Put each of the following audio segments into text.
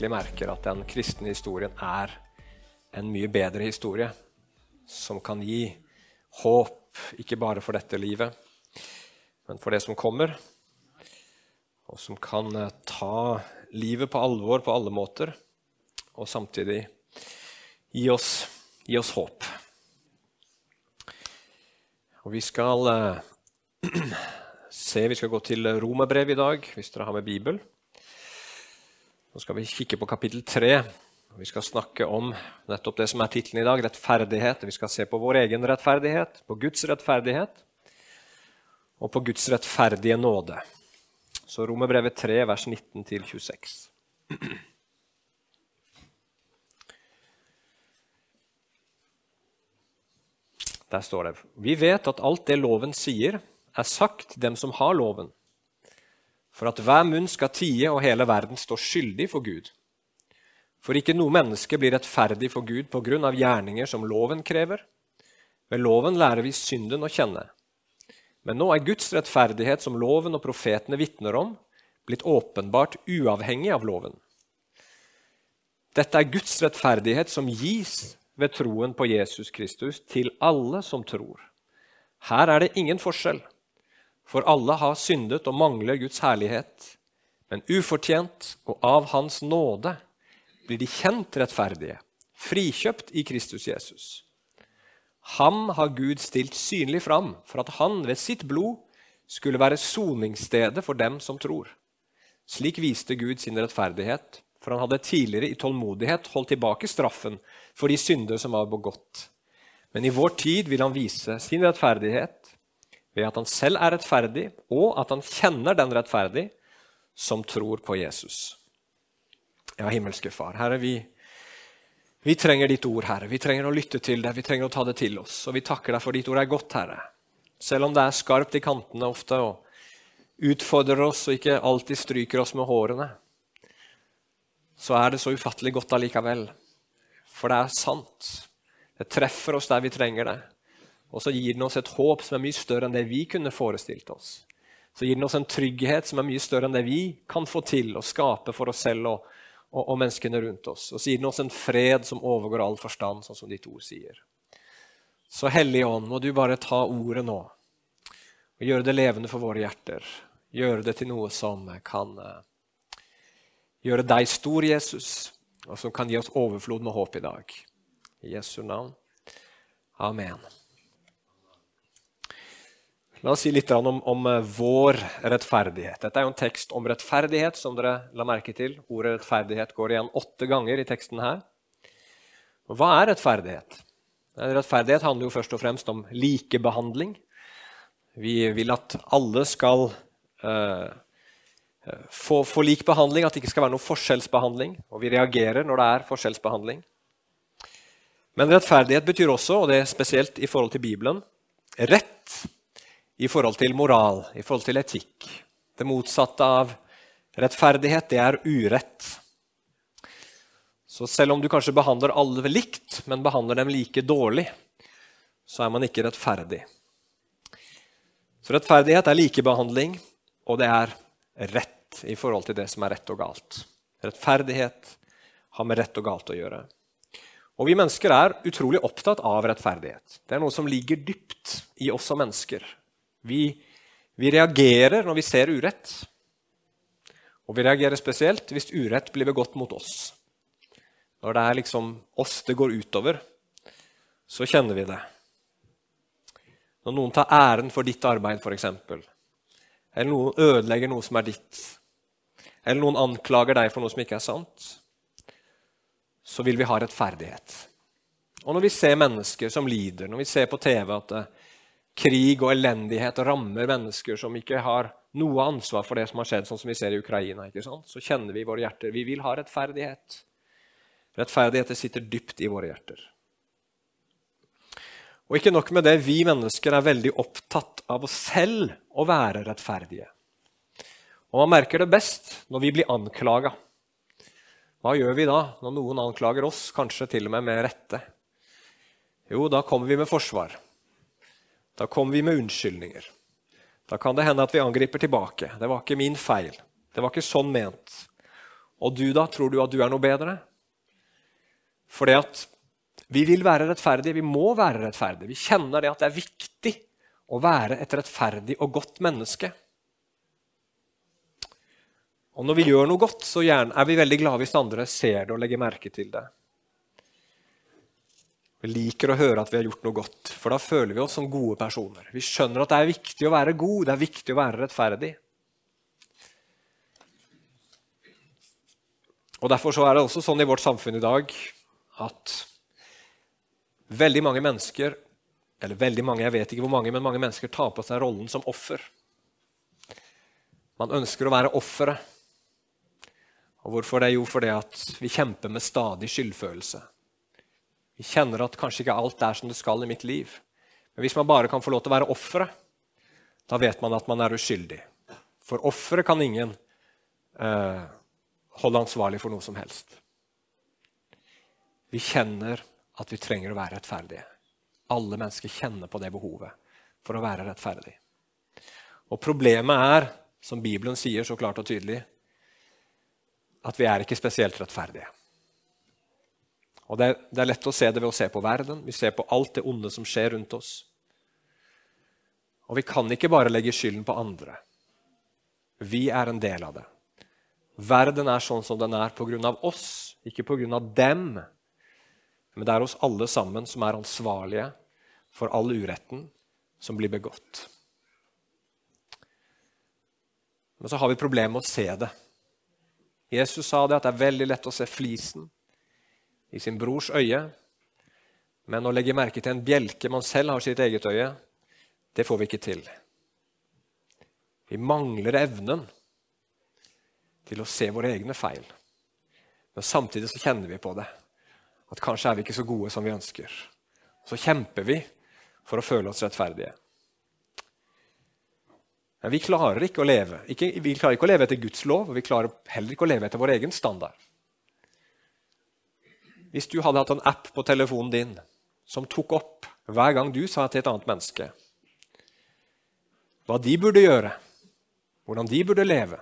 Virkelig merker at den kristne historien er en mye bedre historie, som kan gi håp ikke bare for dette livet, men for det som kommer, og som kan eh, ta livet på alvor på alle måter, og samtidig gi oss, gi oss håp. Og vi skal eh, se, vi skal gå til romerbrev i dag, hvis dere har med Bibel. Nå skal vi kikke på kapittel 3. Vi skal snakke om nettopp det som er tittelen i dag, rettferdighet. Vi skal se på vår egen rettferdighet, på Guds rettferdighet og på Guds rettferdige nåde. Så Romerbrevet 3, vers 19-26. Der står det Vi vet at alt det loven sier, er sagt dem som har loven, for at hver munn skal tie og hele verden står skyldig for Gud. For ikke noe menneske blir rettferdig for Gud på grunn av gjerninger som loven krever. Ved loven lærer vi synden å kjenne. Men nå er Guds rettferdighet, som loven og profetene vitner om, blitt åpenbart uavhengig av loven. Dette er Guds rettferdighet som gis ved troen på Jesus Kristus til alle som tror. Her er det ingen forskjell, for alle har syndet og mangler Guds herlighet. Men ufortjent og av Hans nåde blir de kjent rettferdige, frikjøpt i Kristus Jesus. Ham har Gud stilt synlig fram for at han ved sitt blod skulle være soningsstedet for dem som tror. Slik viste Gud sin rettferdighet for han hadde tidligere i tålmodighet holdt tilbake straffen for de synder som var begått. Men i vår tid vil han vise sin rettferdighet ved at han selv er rettferdig, og at han kjenner den rettferdig som tror på Jesus. Ja, himmelske Far, Herre, vi, vi trenger ditt ord, Herre. Vi trenger å lytte til det, vi trenger å ta det til oss. Og vi takker deg for ditt ord er godt, Herre. Selv om det er skarpt i kantene ofte og utfordrer oss og ikke alltid stryker oss med hårene så er det så ufattelig godt allikevel. For det er sant. Det treffer oss der vi trenger det. Og så gir den oss et håp som er mye større enn det vi kunne forestilt oss. Så gir den oss en trygghet som er mye større enn det vi kan få til å skape for oss selv og, og, og menneskene rundt oss. Og så gir den oss en fred som overgår all forstand, sånn som ditt ord sier. Så Hellige Ånd, må du bare ta ordet nå og gjøre det levende for våre hjerter. Gjøre det til noe som kan eh, gjøre deg stor, Jesus, og som kan gi oss overflod med håp i dag. I Jesu navn. Amen. La oss si litt om, om, eh, vår rettferdighet. Dette er jo en tekst om rettferdighet, som dere la merke til. Ordet rettferdighet går igjen åtte ganger i teksten her. Og hva er rettferdighet? Rettferdighet handler jo først og fremst om likebehandling. Vi vil at alle skal uh, få, få, lik behandling, at det ikke skal være noe forskjellsbehandling. Og vi reagerer når det er forskjellsbehandling. Men rettferdighet betyr også, og det er spesielt i forhold til Bibelen, rett i forhold til moral, i forhold til etikk. Det motsatte av rettferdighet, det er urett. Så selv om du kanskje behandler alle likt, men behandler dem like dårlig, så er man ikke rettferdig. Så rettferdighet er likebehandling, og det er rett i forhold til det som er rett og galt. Rettferdighet har med rett og galt å gjøre. Og Vi mennesker er utrolig opptatt av rettferdighet. Det er noe som ligger dypt i oss som mennesker. Vi, vi reagerer når vi ser urett. Og vi reagerer spesielt hvis urett blir begått mot oss. Når det er liksom oss det går utover, så kjenner vi det. Når noen tar æren for ditt arbeid, f.eks., eller noen ødelegger noe som er ditt, eller noen anklager deg for noe som ikke er sant, så vil vi ha rettferdighet. Og når vi ser mennesker som lider, når vi ser på TV at uh, krig og elendighet rammer mennesker som ikke har noe ansvar for det som har skjedd, sånn som vi ser i Ukraina, så kjenner vi i våre hjerter vi vil ha rettferdighet. Rettferdighet sitter dypt i våre hjerter. Og ikke nok med det, vi mennesker er veldig opptatt av oss selv å være rettferdige. Og man merker det best når vi blir anklaga. Hva gjør vi da når noen anklager oss, kanskje til og med med rette? Jo, da kommer vi med forsvar. Da kommer vi med unnskyldninger. Da kan det hende at vi angriper tilbake. Det var ikke min feil. Det var ikke sånn ment. Og du, da? Tror du at du er noe bedre? Fordi at vi vil være rettferdige. Vi må være rettferdige. Vi kjenner det at det er viktig å være et rettferdig og godt menneske. Og når vi gjør noe godt, så er vi veldig glade hvis andre ser det og legger merke til det. Vi liker å høre at vi har gjort noe godt, for da føler vi oss som gode personer. Vi skjønner at det er viktig å være god, det er viktig å være rettferdig. Og Derfor så er det også sånn i vårt samfunn i dag at veldig mange mennesker eller veldig mange, jeg vet ikke hvor mange, men mange mennesker tar på seg rollen som offer. Man ønsker å være offeret. Og hvorfor det? Jo, fordi at vi kjemper med stadig skyldfølelse. Vi kjenner at kanskje ikke alt er som det skal i mitt liv. Men hvis man bare kan få lov til å være offeret, da vet man at man er uskyldig. For offeret kan ingen eh, holde ansvarlig for noe som helst. Vi kjenner at vi trenger å være rettferdige. Alle mennesker kjenner på det behovet for å være rettferdig. Og Problemet er, som Bibelen sier så klart og tydelig, at vi er ikke spesielt rettferdige. Og det, det, er lett å se det ved å se på verden. Vi ser på alt det onde som skjer rundt oss. Og vi kan ikke bare legge skylden på andre. Vi er en del av det. Verden er sånn som den er pga. oss, ikke pga. dem. Men det er oss alle sammen som er ansvarlige for all uretten som blir begått. Men så har vi problemer med å se det. Jesus sa det at det er veldig lett å se flisen i sin brors øye, men å legge merke til en bjelke man selv har sitt eget øye, det får vi ikke til. Vi mangler evnen til å se våre egne feil. Men samtidig så kjenner vi på det. At kanskje er vi ikke så gode som vi ønsker. Så kjemper vi for å føle oss rettferdige. Men vi klarer ikke å leve ikke, vi klarer ikke å leve etter Guds lov, og vi klarer heller ikke å leve etter vår egen standard. Hvis du hadde hatt en app på telefonen din som tok opp hver gang du sa til et annet menneske hva de burde gjøre, hvordan de burde leve,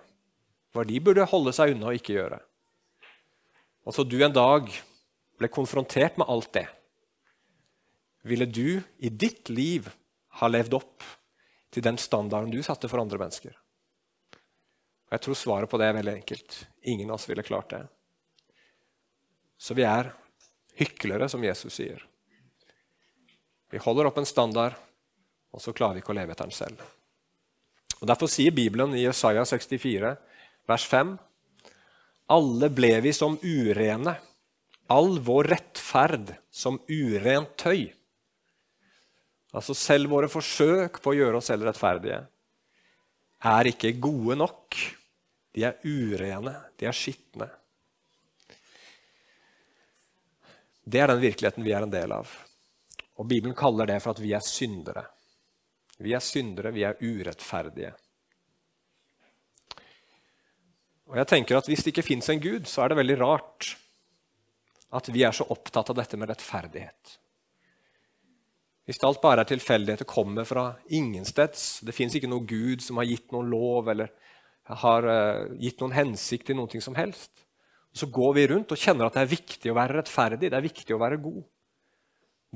hva de burde holde seg unna og ikke gjøre. Og så du en dag ble konfrontert med alt det, ville du i ditt liv ha levd opp til den standarden du satte for andre mennesker? Og Jeg tror svaret på det er veldig enkelt. Ingen av oss ville klart det. Så vi er hyklere, som Jesus sier. Vi holder opp en standard, og så klarer vi ikke å leve etter den selv. Og Derfor sier Bibelen i Jesaja 64, vers 5.: Alle ble vi som urene, all vår rettferd som urent tøy. Altså Selv våre forsøk på å gjøre oss selv rettferdige er ikke gode nok. De er urene, de er skitne. Det er den virkeligheten vi er en del av. Og Bibelen kaller det for at vi er syndere. Vi er syndere, vi er urettferdige. Og jeg tenker at Hvis det ikke fins en Gud, så er det veldig rart at vi er så opptatt av dette med rettferdighet. Hvis alt bare er tilfeldigheter, kommer fra ingensteds Det fins ikke noen Gud som har gitt noen lov eller har uh, gitt noen hensikt til noe som helst. Så går vi rundt og kjenner at det er viktig å være rettferdig, det er viktig å være god.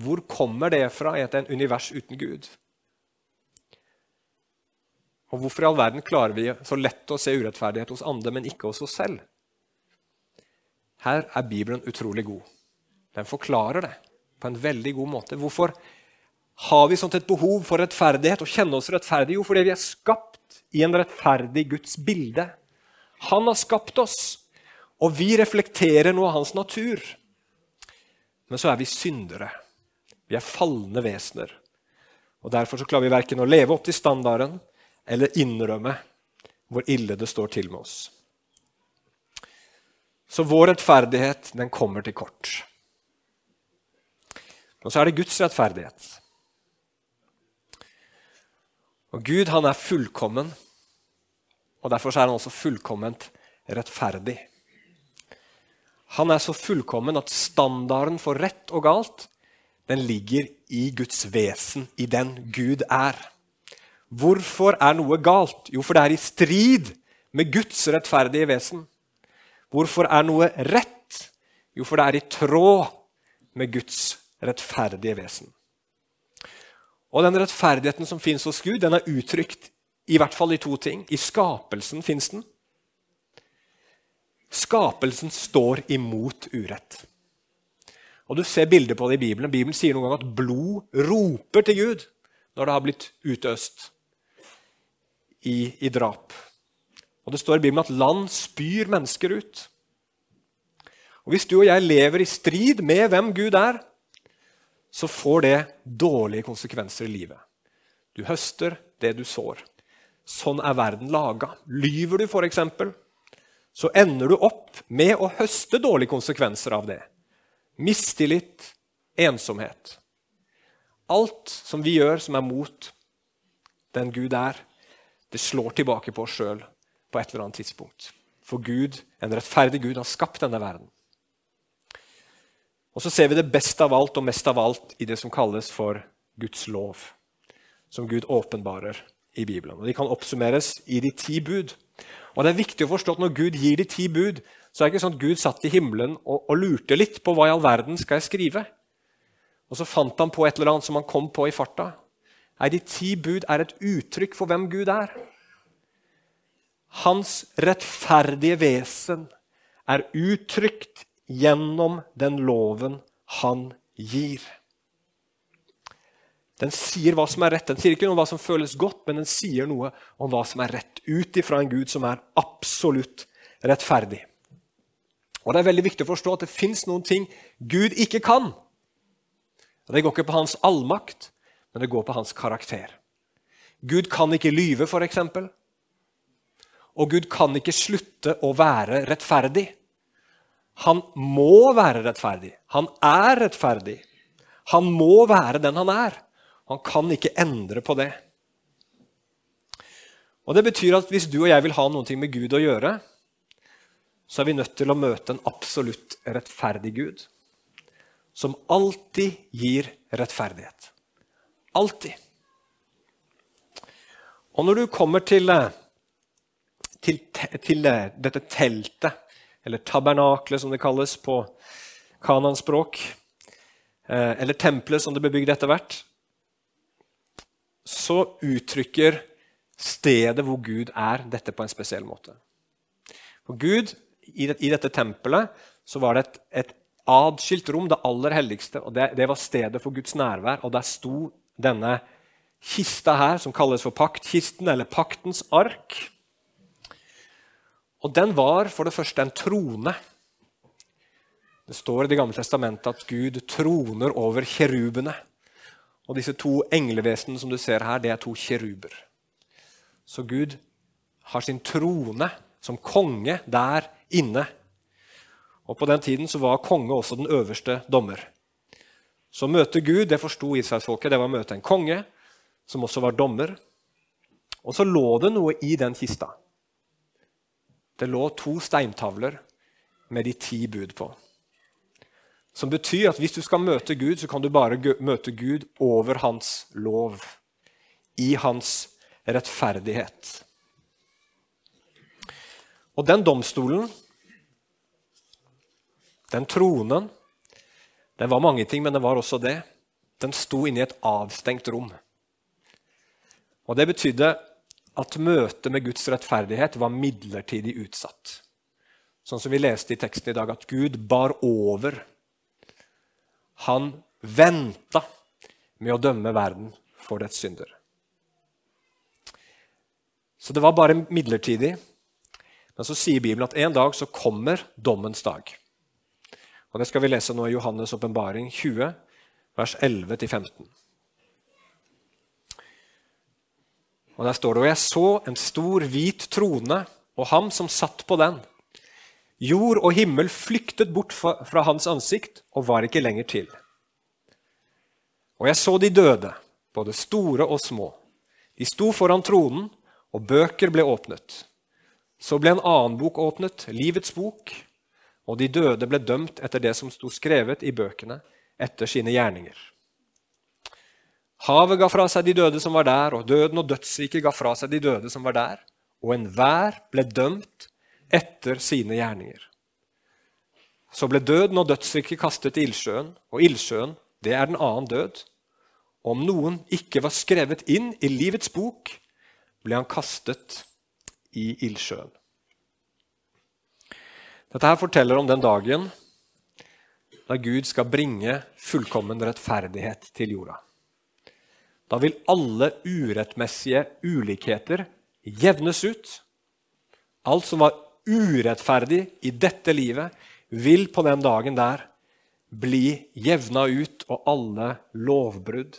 Hvor kommer det fra i et univers uten Gud? Og Hvorfor i all verden klarer vi så lett å se urettferdighet hos andre, men ikke hos oss selv? Her er Bibelen utrolig god. Den forklarer det på en veldig god måte. Hvorfor har vi sånt et behov for rettferdighet og kjenne oss rettferdige? Jo, fordi vi er skapt i en rettferdig Guds bilde. Han har skapt oss, og vi reflekterer noe av hans natur. Men så er vi syndere. Vi er falne vesener. Og Derfor så klarer vi verken å leve opp til standarden eller innrømme hvor ille det står til med oss. Så vår rettferdighet den kommer til kort. Og så er det Guds rettferdighet. Og Gud han er fullkommen, og derfor er han også fullkomment rettferdig. Han er så fullkommen at standarden for rett og galt den ligger i Guds vesen, i den Gud er. Hvorfor er noe galt? Jo, for det er i strid med Guds rettferdige vesen. Hvorfor er noe rett? Jo, for det er i tråd med Guds rettferdige vesen. Og den rettferdigheten som fins hos Gud, den er uttrykt i hvert fall i to ting. I skapelsen fins den. Skapelsen står imot urett. Og Du ser bilder på det i Bibelen. Bibelen sier noen gang at blod roper til Gud når det har blitt utøst i, i drap. Og Det står i Bibelen at land spyr mennesker ut. Og Hvis du og jeg lever i strid med hvem Gud er, så får det dårlige konsekvenser i livet. Du høster det du sår. Sånn er verden laga. Lyver du, f.eks., så ender du opp med å høste dårlige konsekvenser av det. Mistillit, ensomhet. Alt som vi gjør som er mot den Gud er, det slår tilbake på oss sjøl på et eller annet tidspunkt. For Gud, en rettferdig Gud, har skapt denne verden. Og så ser vi det best av alt og mest av alt i det som kalles for Guds lov, som Gud åpenbarer i Bibelen. Og De kan oppsummeres i de ti bud. Og det er viktig å forstå at Når Gud gir de ti bud, så er det ikke sånn at Gud satt i himmelen og, og lurte litt på hva i all verden skal jeg skrive. Og så fant han på et eller annet som han kom på i farta. Nei, De ti bud er et uttrykk for hvem Gud er. Hans rettferdige vesen er uttrykt gjennom den loven han gir. Den sier hva som er rett. Den sier ikke noe om hva som føles godt, men den sier noe om hva som er rett, ut ifra en Gud som er absolutt rettferdig. Og Det er veldig viktig å forstå at det fins noen ting Gud ikke kan. Det går ikke på hans allmakt, men det går på hans karakter. Gud kan ikke lyve, f.eks. Og Gud kan ikke slutte å være rettferdig. Han må være rettferdig. Han er rettferdig. Han må være den han er. Han kan ikke endre på det. Og Det betyr at hvis du og jeg vil ha noe med Gud å gjøre, så er vi nødt til å møte en absolutt rettferdig Gud, som alltid gir rettferdighet. Alltid. Og når du kommer til, eh, til, til eh, dette teltet eller tabernaklet, som det kalles på kananspråk, eh, eller tempelet, som det ble bygd etter hvert, så uttrykker stedet hvor Gud er, dette på en spesiell måte. For Gud, I dette tempelet så var det et, et adskilt rom, det aller helligste. og det, det, var stedet for Guds nærvær. Og der sto denne kista her, som kalles for paktkisten, eller paktens ark. Og den var for det første en trone. Det står i Det gamle testamentet at Gud troner over kjerubene. Og disse to englevesenene som du ser her, det er to kjeruber. Så Gud har sin trone som konge der inne. Og På den tiden så var konge også den øverste dommer. Så møte Gud, det forsto israelsfolket, det var å møte en konge som også var dommer. Og så lå det noe i den kista. Det lå to steintavler med de ti bud på. Som betyr at hvis du skal møte Gud, så kan du bare møte Gud over hans lov. I hans rettferdighet. Og den domstolen, den tronen, den var mange ting, men den var også det. Den sto inne i et avstengt rom. Og Det betydde at møtet med Guds rettferdighet var midlertidig utsatt. Sånn som vi leste i teksten i dag, at Gud bar over. Han venta med å dømme verden for dets synder. Så det var bare midlertidig. Men så sier Bibelen at en dag så kommer dommens dag. Og Det skal vi lese nå i Johannes' åpenbaring 20, vers 11-15. Og Der står det og jeg så en stor, hvit trone og ham som satt på den. Jord og himmel flyktet bort fra hans ansikt og var ikke lenger til. Og jeg så de døde, både store og små. De sto foran tronen, og bøker ble åpnet. Så ble en annen bok åpnet, Livets bok, og de døde ble dømt etter det som sto skrevet i bøkene, etter sine gjerninger. Havet ga fra seg de døde som var der, og døden og dødsriket ga fra seg de døde som var der. Og enhver ble dømt etter sine gjerninger. Så ble døden og dødsriket kastet i ildsjøen, og ildsjøen, det er den annen død. Om noen ikke var skrevet inn i livets bok, ble han kastet i ildsjøen. Dette her forteller om den dagen da Gud skal bringe fullkommen rettferdighet til jorda. Da vil alle urettmessige ulikheter jevnes ut. Alt som var urettferdig i dette livet, vil på den dagen der bli jevna ut, og alle lovbrudd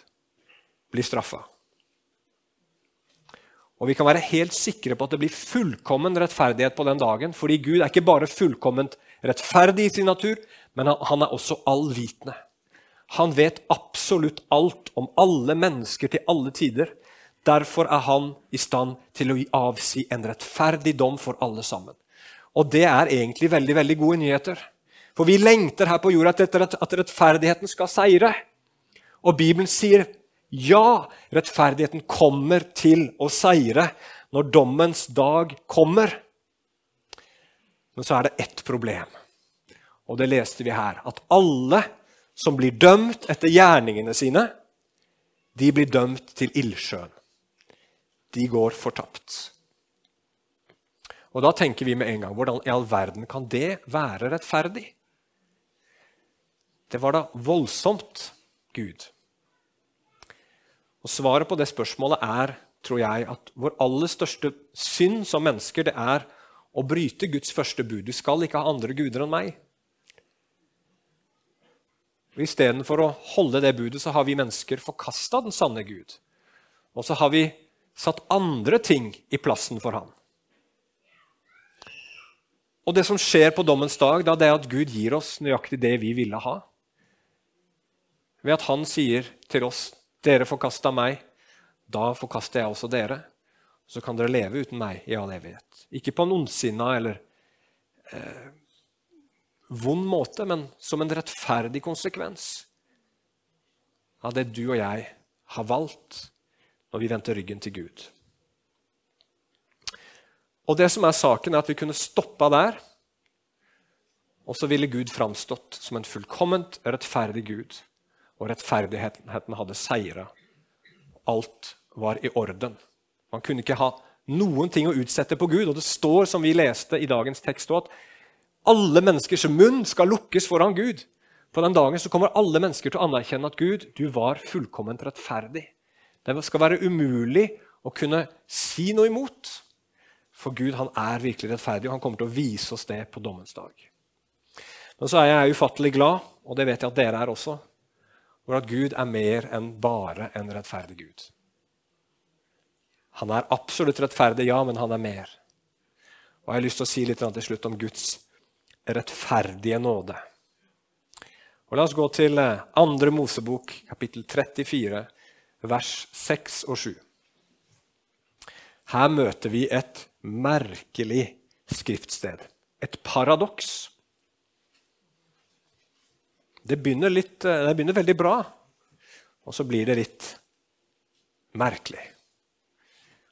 blir straffa. Og vi kan være helt sikre på at det blir fullkommen rettferdighet på den dagen, fordi Gud er ikke bare fullkomment rettferdig i sin natur, men han er også allvitende. Han vet absolutt alt om alle mennesker til alle tider. Derfor er han i stand til å avsi en rettferdig dom for alle sammen. Og det er egentlig veldig veldig gode nyheter. For vi lengter her på jorda etter at rettferdigheten skal seire. Og Bibelen sier ja, rettferdigheten kommer til å seire når dommens dag kommer. Men så er det ett problem, og det leste vi her. At alle som blir dømt etter gjerningene sine, de blir dømt til ildsjøen. De går fortapt. Og da tenker vi med en gang hvordan i all verden kan det være rettferdig? Det var da voldsomt, Gud. Og Svaret på det spørsmålet er tror jeg, at vår aller største synd som mennesker det er å bryte Guds første bud. Du skal ikke ha andre guder enn meg. Istedenfor å holde det budet så har vi mennesker forkasta den sanne Gud. Og så har vi satt andre ting i plassen for ham. Og det som skjer på dommens dag, da, det er at Gud gir oss nøyaktig det vi ville ha. Ved at han sier til oss, 'Dere forkasta meg, da forkaster jeg også dere.' Så kan dere leve uten meg i all evighet. Ikke på en ondsinna eller eh, vond måte, men som en rettferdig konsekvens av det du og jeg har valgt når vi vendte ryggen til Gud. Og det som er saken, er at vi kunne stoppa der, og så ville Gud framstått som en fullkomment rettferdig Gud. Og rettferdigheten hadde seira. Alt var i orden. Man kunne ikke ha noen ting å utsette på Gud. Og det står, som vi leste i dagens tekst, at alle menneskers munn skal lukkes foran Gud. På den dagen så kommer alle mennesker til å anerkjenne at Gud, du var fullkomment rettferdig. Det skal være umulig å kunne si noe imot. For Gud han er virkelig rettferdig, og han kommer til å vise oss det på dommens dag. Men så er jeg ufattelig glad, og det vet jeg at dere er også, for at Gud er mer enn bare en rettferdig Gud. Han er absolutt rettferdig, ja, men han er mer. Og Jeg har lyst til å si litt til slutt om Guds rettferdige nåde. Og La oss gå til eh, andre Mosebok, kapittel 34, vers 6 og 7. Her møter vi et merkelig skriftsted. Et paradoks. Det begynner, litt, eh, det begynner veldig bra, og så blir det litt merkelig.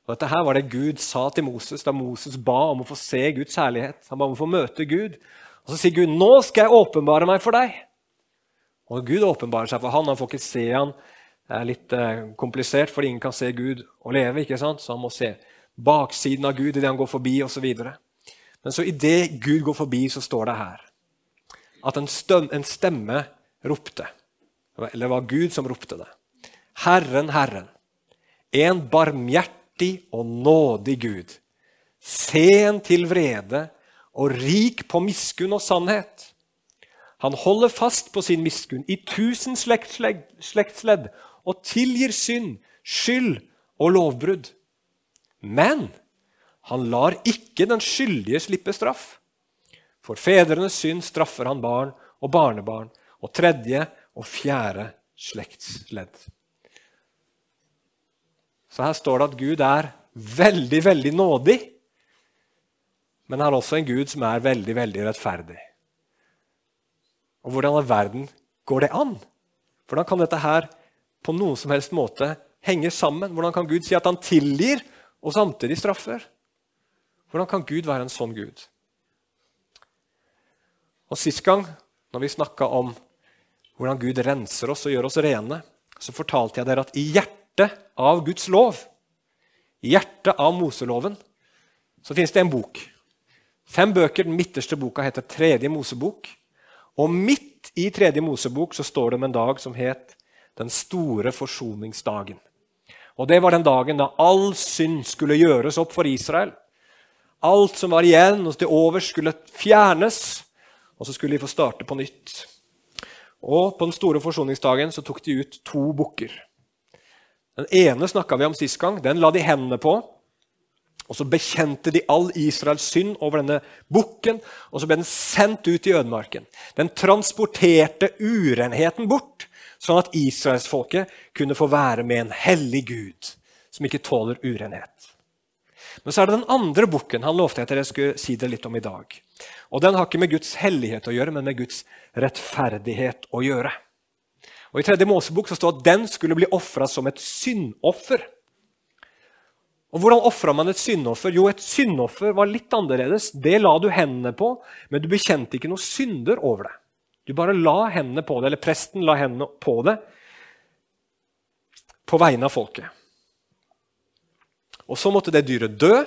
Og dette her var det Gud sa til Moses da Moses ba om å få se Guds herlighet. Han ba om å få møte Gud. Og Så sier Gud, 'Nå skal jeg åpenbare meg for deg.' Og Gud åpenbarer seg for han, Han får ikke se han. Det er litt eh, komplisert, fordi ingen kan se Gud og leve. ikke sant? Så han må se baksiden av Gud idet han går forbi, osv. Men så idet Gud går forbi, så står det her at en, støm, en stemme ropte. Eller det var Gud som ropte det. Herren, Herren, en barmhjertig og nådig Gud, sen til vrede og rik på miskunn og sannhet. Han holder fast på sin miskunn i tusen slektsledd og tilgir synd, skyld og lovbrudd. Men han lar ikke den skyldige slippe straff. For fedrenes synd straffer han barn og barnebarn og tredje og fjerde slektsledd. Så her står det at Gud er veldig, veldig nådig men han er også en Gud som er veldig, veldig rettferdig. Og hvordan i verden går det an? Hvordan kan dette her på noen som helst måte henge sammen? Hvordan kan Gud si at han tilgir og samtidig straffer? Hvordan kan Gud være en sånn Gud? Og Sist gang når vi snakka om hvordan Gud renser oss og gjør oss rene, så fortalte jeg dere at i hjertet av Guds lov, i hjertet av Moseloven, så finnes det en bok. Fem bøker. Den midterste boka heter Tredje Mosebok. Og midt i Tredje Mosebok så står det om en dag som het Den store forsoningsdagen. Og Det var den dagen da all synd skulle gjøres opp for Israel. Alt som var igjen og til overs, skulle fjernes, og så skulle de få starte på nytt. Og På den store forsoningsdagen så tok de ut to bukker. Den ene snakka vi om sist gang. Den la de hendene på. Og Så bekjente de all Israels synd over denne bukken, og så ble den sendt ut i ødemarken. Den transporterte urenheten bort, sånn at israelsfolket kunne få være med en hellig Gud som ikke tåler urenhet. Men så er det den andre bukken han lovte at jeg skulle si det litt om i dag. Og Den har ikke med Guds hellighet å gjøre, men med Guds rettferdighet å gjøre. Og I tredje Mosebok så står at den skulle bli ofra som et syndoffer. Og Hvordan ofra man et syndoffer? Jo, et syndoffer var litt annerledes. Det la du hendene på, men du bekjente ikke noen synder over det. Du bare la hendene på det, eller presten la hendene på det på vegne av folket. Og Så måtte det dyret dø,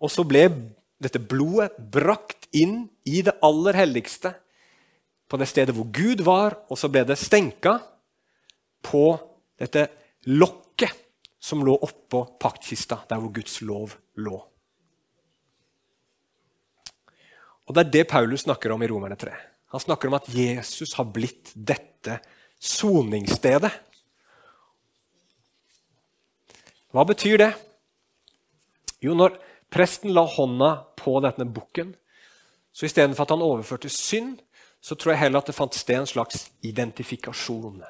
og så ble dette blodet brakt inn i det aller helligste, på det stedet hvor Gud var, og så ble det stenka på dette lokket som lå oppå paktkista, der hvor Guds lov lå. Og Det er det Paulus snakker om i Romerne 3. Han snakker om at Jesus har blitt dette soningsstedet. Hva betyr det? Jo, når presten la hånda på denne bukken, så istedenfor at han overførte synd, så tror jeg heller at det fant sted en slags identifikasjon.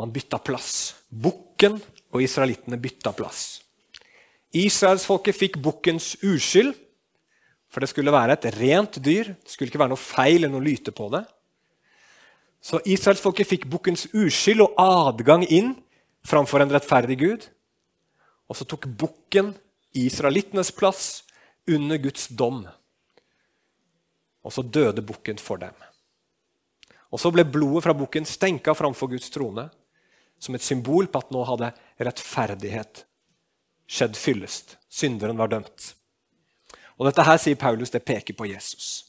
Man bytta plass. Bukken og israelittene bytta plass. Israelsfolket fikk bukkens uskyld, for det skulle være et rent dyr. Det skulle ikke være noe feil eller noe lyte på det. Så israelsfolket fikk bukkens uskyld og adgang inn framfor en rettferdig Gud. Og så tok bukken israelittenes plass under Guds dom. Og så døde bukken for dem. Og så ble blodet fra bukken stenka framfor Guds trone som et symbol på at nå hadde rettferdighet skjedd fyllest. Synderen var dømt. Og dette her, sier Paulus, det peker på Jesus.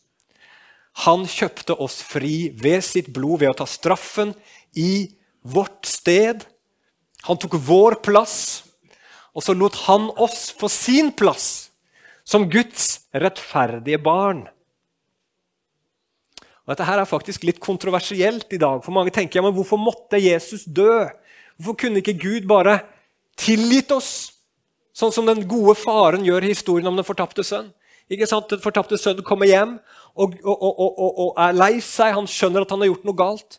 Han kjøpte oss fri ved sitt blod ved å ta straffen i vårt sted. Han tok vår plass og så lot han oss få sin plass som Guds rettferdige barn. Og Dette her er faktisk litt kontroversielt i dag. For mange tenker ja, men hvorfor måtte Jesus dø? Hvorfor kunne ikke Gud bare tilgitt oss? Sånn som den gode faren gjør i historien om den fortapte sønn. Ikke sant? Den fortapte sønnen kommer hjem og, og, og, og, er lei seg. Han skjønner at han har gjort noe galt.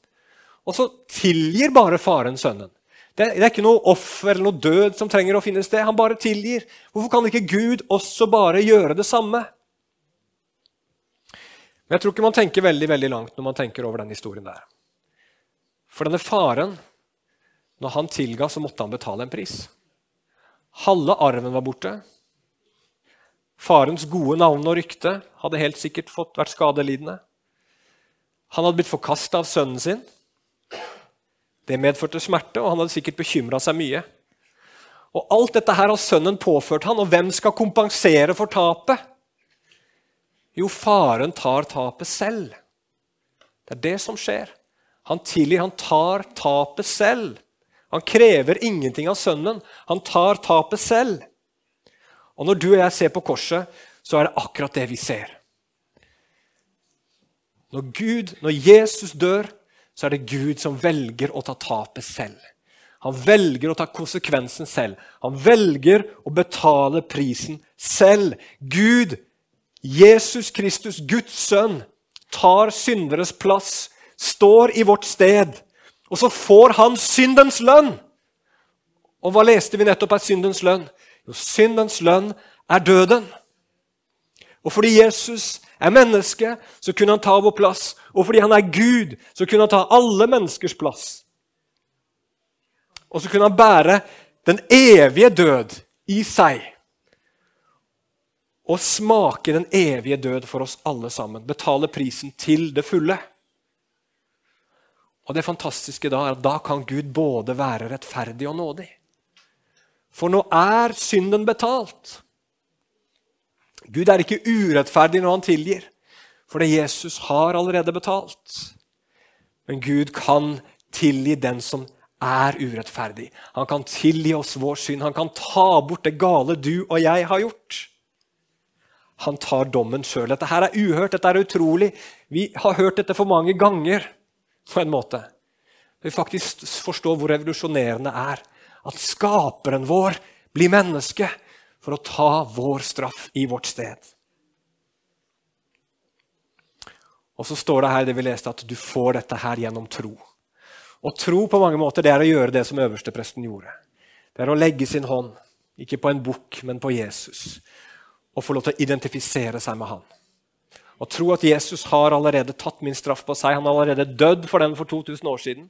Og så tilgir bare faren sønnen. Det, det, er ikke noe offer eller noe død som trenger å finne sted. Han bare tilgir. Hvorfor kan ikke Gud også bare gjøre det samme? Men Jeg tror ikke man tenker veldig veldig langt når man tenker over den historien der. For denne faren, når han tilga, så måtte han betale en pris. Halve arven var borte. Farens gode navn og rykte hadde helt sikkert fått vært skadelidende. Han hadde blitt forkasta av sønnen sin. Det medførte smerte, og han hadde sikkert bekymra seg mye. Og Alt dette her har sønnen påført han, og hvem skal kompensere for tapet? Jo, faren tar tapet selv. Det er det som skjer. Han tilgir, han tar tapet selv. Han krever ingenting av sønnen. Han tar tapet selv. Og når du og jeg ser på korset, så er det akkurat det vi ser. Når Gud, når Jesus dør, så er det Gud som velger å ta tapet selv. Han velger å ta konsekvensen selv. Han velger å betale prisen selv. Gud, Jesus Kristus, Guds sønn, tar synderes plass, står i vårt sted. Og så får han syndens lønn. Og hva leste vi nettopp er syndens lønn? Jo, syndens lønn er døden. Og fordi Jesus er menneske, så kunne han ta vår plass. Og fordi han er Gud, så kunne han ta alle menneskers plass. Og så kunne han bære den evige død i seg. og smake den evige død for oss alle sammen. Betale prisen til det fulle. Og Det fantastiske da er at da kan Gud både være rettferdig og nådig. For nå er synden betalt. Gud er ikke urettferdig når han tilgir, for det Jesus har allerede betalt. Men Gud kan tilgi den som er urettferdig. Han kan tilgi oss vår synd. Han kan ta bort det gale du og jeg har gjort. Han tar dommen sjøl. Dette her er uhørt, dette er utrolig. Vi har hørt dette for mange ganger på en måte. Vi faktisk forstår hvor revolusjonerende det er at skaperen vår blir menneske for å ta vår straff i vårt sted. Og så står det her det vi leste, at du får dette her gjennom tro. Og tro på mange måter det er å gjøre det som øverstepresten gjorde. Det er å legge sin hånd, ikke på en bukk, men på Jesus. Og få lov til å identifisere seg med han. Og tro at Jesus har allerede tatt min straff på seg. Han har allerede dødd for den for 2000 år siden.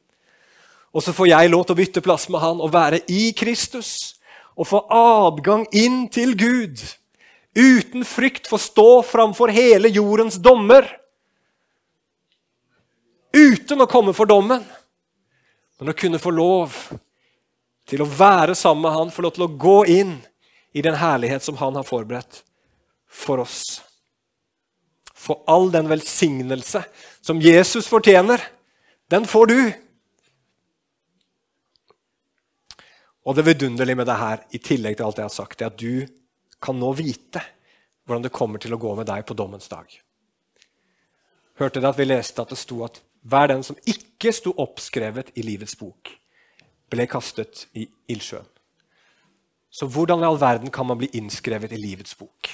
Og så får jeg lov til å bytte plass med han og være i Kristus. Og få adgang inn til Gud. Uten frykt få stå framfor hele jordens dommer. Uten å komme for dommen. Men å kunne få lov til å være sammen med han, få lov til å gå inn i den herlighet som han har forberedt for oss For all den velsignelse som Jesus fortjener, den får du. Og det vidunderlige med det her, i tillegg til alt jeg har sagt, er at du kan nå vite hvordan det kommer til å gå med deg på dommens dag. Hørte dere at vi leste at det sto at hver den som ikke sto oppskrevet i livets bok, ble kastet i ildsjøen. Så hvordan i all verden kan man bli innskrevet i livets bok?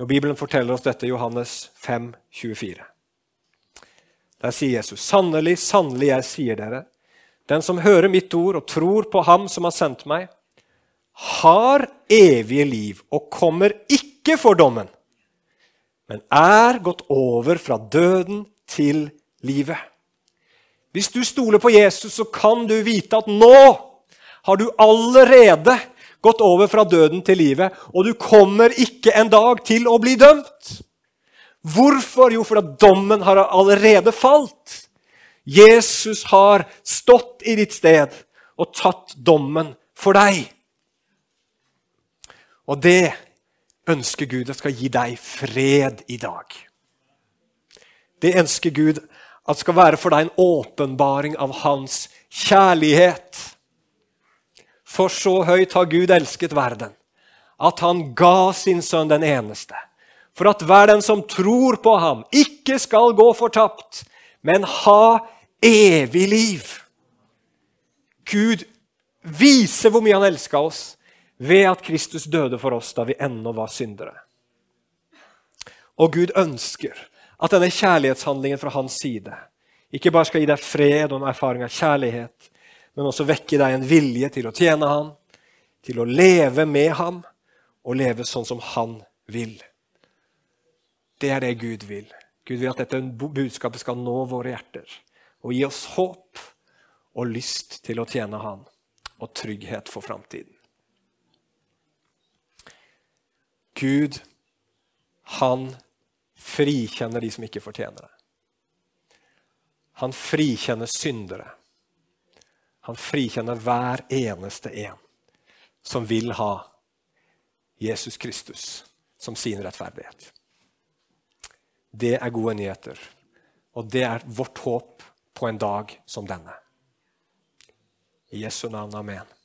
Og Bibelen forteller oss dette i Johannes 5, 24. Der sier Jesus.: Sannelig, sannelig, jeg sier dere, den som hører mitt ord og tror på Ham som har sendt meg, har evige liv og kommer ikke for dommen, men er gått over fra døden til livet. Hvis du stoler på Jesus, så kan du vite at nå har du allerede gått over fra døden til livet, og du kommer ikke en dag til å bli dømt. Hvorfor? Jo, fordi dommen har allerede falt. Jesus har stått i ditt sted og tatt dommen for deg. Og det ønsker Gud at skal gi deg fred i dag. Det ønsker Gud at skal være for deg en åpenbaring av hans kjærlighet. For så høyt har Gud elsket verden, at han ga sin sønn den eneste, for at hver den som tror på ham, ikke skal gå fortapt, men ha evig liv. Gud viser hvor mye han elska oss ved at Kristus døde for oss da vi ennå var syndere. Og Gud ønsker at denne kjærlighetshandlingen fra hans side ikke bare skal gi deg fred og en erfaring av kjærlighet, men også vekke deg en vilje til å tjene ham, til å leve med ham og leve sånn som han vil. Det er det Gud vil. Gud vil at dette budskapet skal nå våre hjerter og gi oss håp og lyst til å tjene Han og trygghet for framtiden. Gud, han frikjenner de som ikke fortjener det. Han frikjenner syndere. Han frikjenner hver eneste en som vil ha Jesus Kristus som sin rettferdighet. Det er gode nyheter, og det er vårt håp på en dag som denne. I Jesu navn, amen.